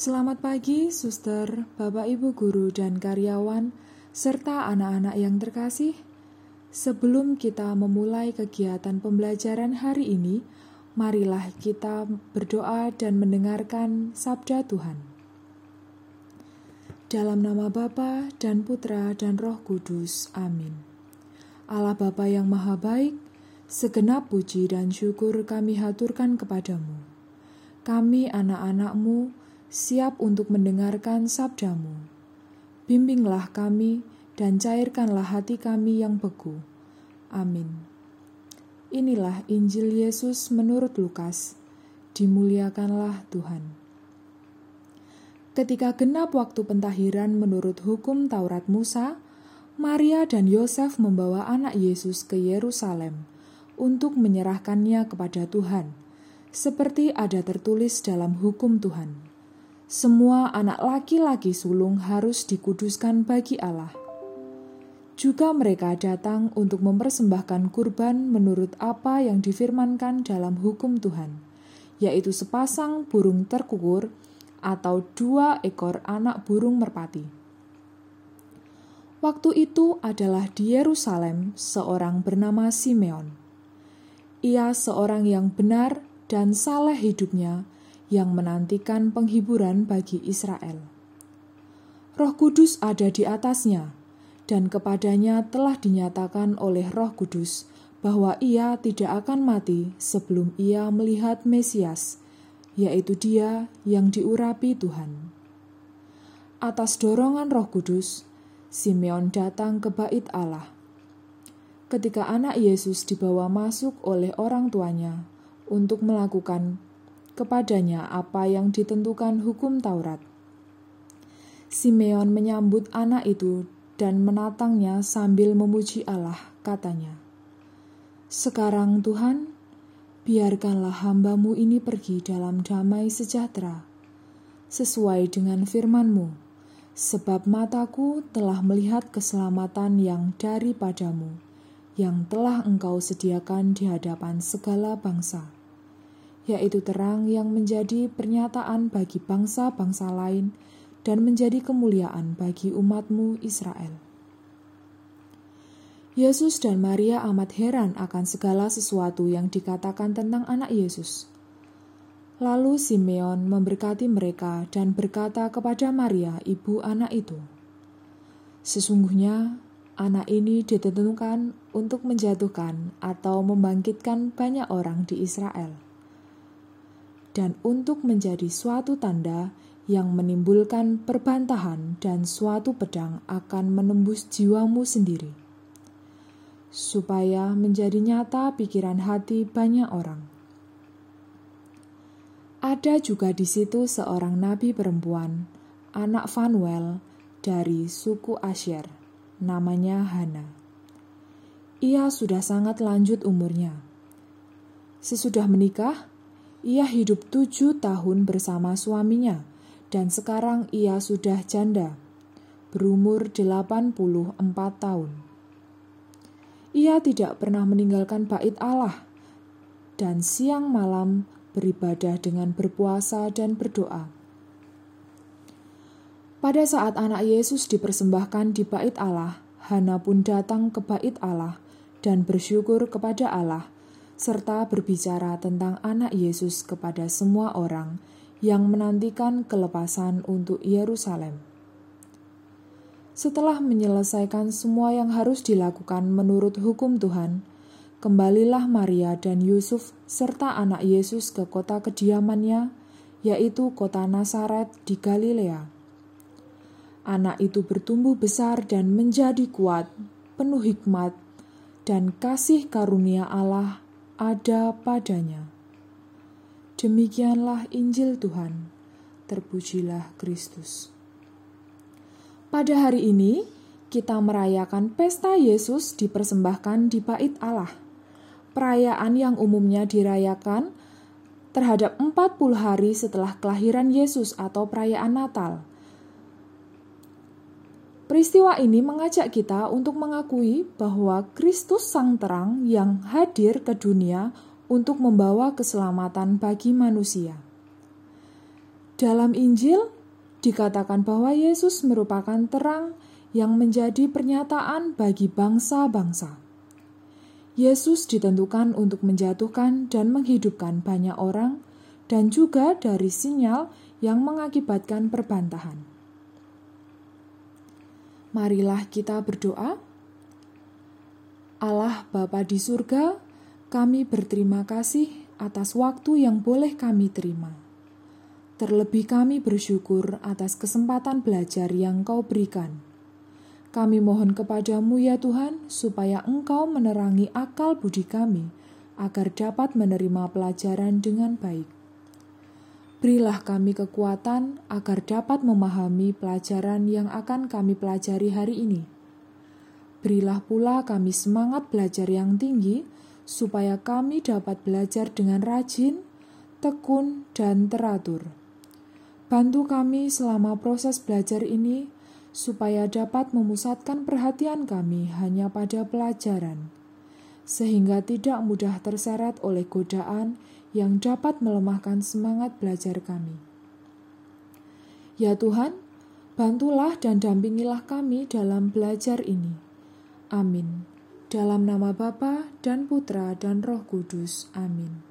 Selamat pagi, suster, bapak, ibu guru, dan karyawan, serta anak-anak yang terkasih. Sebelum kita memulai kegiatan pembelajaran hari ini, marilah kita berdoa dan mendengarkan sabda Tuhan. Dalam nama Bapa dan Putra dan Roh Kudus. Amin. Allah Bapa yang Maha Baik, segenap puji dan syukur kami haturkan kepadamu. Kami anak-anakmu siap untuk mendengarkan sabdamu. Bimbinglah kami dan cairkanlah hati kami yang beku. Amin. Inilah Injil Yesus menurut Lukas. Dimuliakanlah Tuhan. Ketika genap waktu pentahiran menurut hukum Taurat Musa, Maria dan Yosef membawa anak Yesus ke Yerusalem untuk menyerahkannya kepada Tuhan, seperti ada tertulis dalam hukum Tuhan. Semua anak laki-laki sulung harus dikuduskan bagi Allah. Juga mereka datang untuk mempersembahkan kurban menurut apa yang difirmankan dalam hukum Tuhan, yaitu sepasang burung terkukur atau dua ekor anak burung merpati. Waktu itu adalah di Yerusalem seorang bernama Simeon. Ia seorang yang benar dan saleh hidupnya yang menantikan penghiburan bagi Israel. Roh Kudus ada di atasnya, dan kepadanya telah dinyatakan oleh Roh Kudus bahwa ia tidak akan mati sebelum ia melihat Mesias, yaitu Dia yang diurapi Tuhan. Atas dorongan Roh Kudus, Simeon datang ke Bait Allah. Ketika anak Yesus dibawa masuk oleh orang tuanya untuk melakukan kepadanya apa yang ditentukan hukum Taurat. Simeon menyambut anak itu dan menatangnya sambil memuji Allah, katanya, Sekarang Tuhan, biarkanlah hambamu ini pergi dalam damai sejahtera, sesuai dengan firmanmu, sebab mataku telah melihat keselamatan yang daripadamu, yang telah engkau sediakan di hadapan segala bangsa, yaitu terang yang menjadi pernyataan bagi bangsa-bangsa lain dan menjadi kemuliaan bagi umatmu Israel. Yesus dan Maria amat heran akan segala sesuatu yang dikatakan tentang anak Yesus. Lalu Simeon memberkati mereka dan berkata kepada Maria, ibu anak itu, "Sesungguhnya anak ini ditentukan untuk menjatuhkan atau membangkitkan banyak orang di Israel, dan untuk menjadi suatu tanda yang menimbulkan perbantahan, dan suatu pedang akan menembus jiwamu sendiri." supaya menjadi nyata pikiran hati banyak orang. Ada juga di situ seorang nabi perempuan, anak Fanuel dari suku Asher, namanya Hana. Ia sudah sangat lanjut umurnya. Sesudah menikah, ia hidup tujuh tahun bersama suaminya, dan sekarang ia sudah janda, berumur 84 tahun. Ia tidak pernah meninggalkan bait Allah dan siang malam beribadah dengan berpuasa dan berdoa. Pada saat anak Yesus dipersembahkan di bait Allah, Hana pun datang ke bait Allah dan bersyukur kepada Allah serta berbicara tentang anak Yesus kepada semua orang yang menantikan kelepasan untuk Yerusalem. Setelah menyelesaikan semua yang harus dilakukan menurut hukum Tuhan, kembalilah Maria dan Yusuf serta anak Yesus ke kota kediamannya, yaitu kota Nazaret di Galilea. Anak itu bertumbuh besar dan menjadi kuat, penuh hikmat, dan kasih karunia Allah ada padanya. Demikianlah Injil Tuhan. Terpujilah Kristus. Pada hari ini, kita merayakan pesta Yesus dipersembahkan di bait Allah. Perayaan yang umumnya dirayakan terhadap 40 hari setelah kelahiran Yesus atau perayaan Natal. Peristiwa ini mengajak kita untuk mengakui bahwa Kristus Sang Terang yang hadir ke dunia untuk membawa keselamatan bagi manusia. Dalam Injil dikatakan bahwa Yesus merupakan terang yang menjadi pernyataan bagi bangsa-bangsa. Yesus ditentukan untuk menjatuhkan dan menghidupkan banyak orang, dan juga dari sinyal yang mengakibatkan perbantahan. Marilah kita berdoa. Allah Bapa di surga, kami berterima kasih atas waktu yang boleh kami terima. Terlebih kami bersyukur atas kesempatan belajar yang Kau berikan. Kami mohon kepadamu ya Tuhan, supaya Engkau menerangi akal budi kami, agar dapat menerima pelajaran dengan baik. Berilah kami kekuatan agar dapat memahami pelajaran yang akan kami pelajari hari ini. Berilah pula kami semangat belajar yang tinggi, supaya kami dapat belajar dengan rajin, tekun, dan teratur. Bantu kami selama proses belajar ini supaya dapat memusatkan perhatian kami hanya pada pelajaran, sehingga tidak mudah terseret oleh godaan yang dapat melemahkan semangat belajar kami. Ya Tuhan, bantulah dan dampingilah kami dalam belajar ini. Amin. Dalam nama Bapa dan Putra dan Roh Kudus. Amin.